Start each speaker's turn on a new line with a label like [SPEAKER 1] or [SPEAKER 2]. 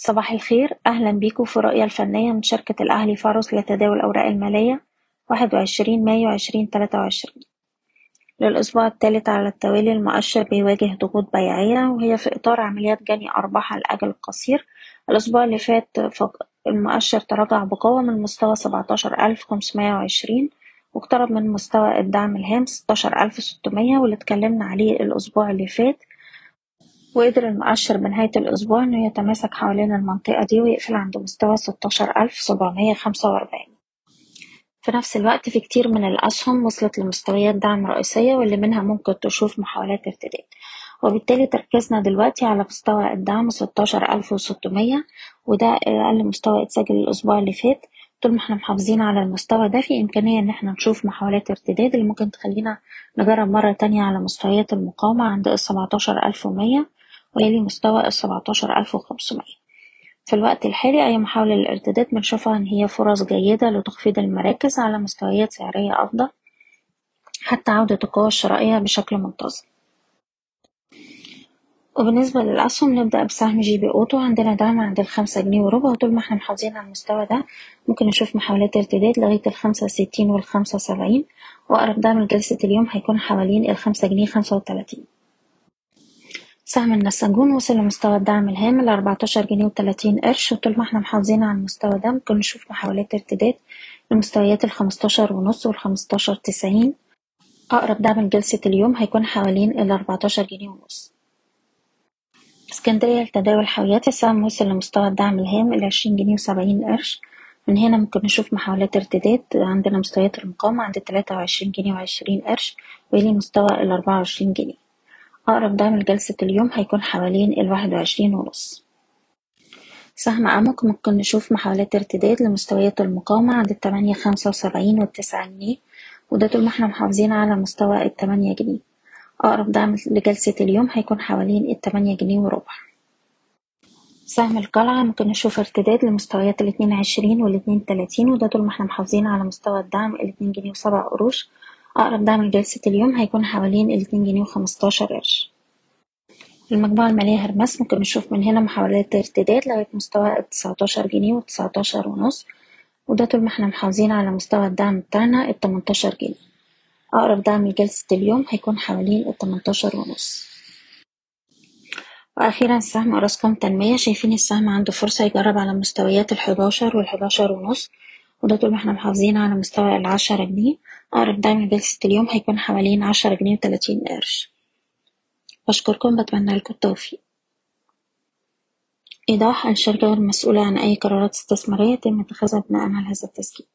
[SPEAKER 1] صباح الخير. أهلا بيكم في الرؤية الفنية من شركة الأهلي فارس لتداول الأوراق المالية واحد وعشرين مايو عشرين تلاتة وعشرين. للأسبوع الثالث على التوالي المؤشر بيواجه ضغوط بيعية وهي في إطار عمليات جني أرباح على الأجل القصير. الأسبوع اللي فات المؤشر تراجع بقوة من مستوى سبعتاشر ألف خمسمية وعشرين واقترب من مستوى الدعم الهام ستاشر ألف ستمية واللي اتكلمنا عليه الأسبوع اللي فات. وقدر المؤشر بنهاية الأسبوع إنه يتماسك حوالين المنطقة دي ويقفل عند مستوى ستاشر ألف سبعمية خمسة وأربعين. في نفس الوقت في كتير من الأسهم وصلت لمستويات دعم رئيسية واللي منها ممكن تشوف محاولات ارتداد. وبالتالي تركيزنا دلوقتي على مستوى الدعم ستاشر ألف وستمية وده أقل مستوى اتسجل الأسبوع اللي فات. طول ما إحنا محافظين على المستوى ده في إمكانية إن إحنا نشوف محاولات ارتداد اللي ممكن تخلينا نجرب مرة تانية على مستويات المقاومة عند السبعتاشر ألف ومية. ويلي مستوى السبعتاشر ألف في الوقت الحالي أي محاولة للارتداد بنشوفها إن هي فرص جيدة لتخفيض المراكز على مستويات سعرية أفضل حتى عودة القوى الشرائية بشكل منتظم. وبالنسبة للأسهم نبدأ بسهم GB Auto. عندنا دعم عند الخمسة جنيه وربع. وطول ما إحنا محافظين على المستوى ده ممكن نشوف محاولات ارتداد لغاية الخمسة وستين والخمسة وسبعين. وأقرب دعم لجلسة اليوم هيكون حوالين الخمسة جنيه خمسة وتلاتين. سهم النساجون وصل لمستوى الدعم الهام لأربعتاشر جنيه وتلاتين قرش. وطول ما إحنا محافظين على المستوى ده ممكن نشوف محاولات ارتداد لمستويات الخمستاشر ونص والخمستاشر تسعين. أقرب دعم لجلسة اليوم هيكون حوالين الأربعتاشر جنيه ونص. اسكندرية لتداول الحاويات السهم وصل لمستوى الدعم الهام العشرين جنيه وسبعين قرش. من هنا ممكن نشوف محاولات ارتداد عندنا مستويات المقاومة عند التلاتة وعشرين جنيه وعشرين قرش ويلي مستوى الأربعة وعشرين جنيه. أقرب دعم لجلسة اليوم هيكون حوالين الواحد وعشرين ونص. سهم أمك ممكن نشوف محاولات ارتداد لمستويات المقاومة عند التمانية خمسة وسبعين والتسعة جنيه وده طول ما إحنا محافظين على مستوى التمانية جنيه. أقرب دعم لجلسة اليوم هيكون حوالين التمانية جنيه وربع. سهم القلعة ممكن نشوف ارتداد لمستويات الاتنين عشرين والاتنين تلاتين وده طول ما إحنا محافظين على مستوى الدعم الاتنين جنيه وسبع قروش. أقرب دعم لجلسة اليوم هيكون حوالين الاتنين جنيه وخمستاشر قرش. المجموعة المالية هرمس ممكن نشوف من هنا محاولات ارتداد لغاية مستوى التسعتاشر جنيه والتسعتاشر ونص وده طول ما إحنا محافظين على مستوى الدعم بتاعنا التمنتاشر جنيه. أقرب دعم لجلسة اليوم هيكون حوالين التمنتاشر ونص. وأخيرا سهم أراسكوم تنمية شايفين السهم عنده فرصة يجرب على مستويات الحداشر والحداشر ونص. وده طول ما إحنا محافظين على مستوى العشرة جنيه أقرب دعم لجلسة اليوم هيكون حوالين عشرة جنيه وتلاتين قرش. بشكركم بتمنى لكم التوفيق. إيضاح الشركة غير مسؤولة عن أي قرارات استثمارية يتم اتخاذها بناء على هذا التسجيل.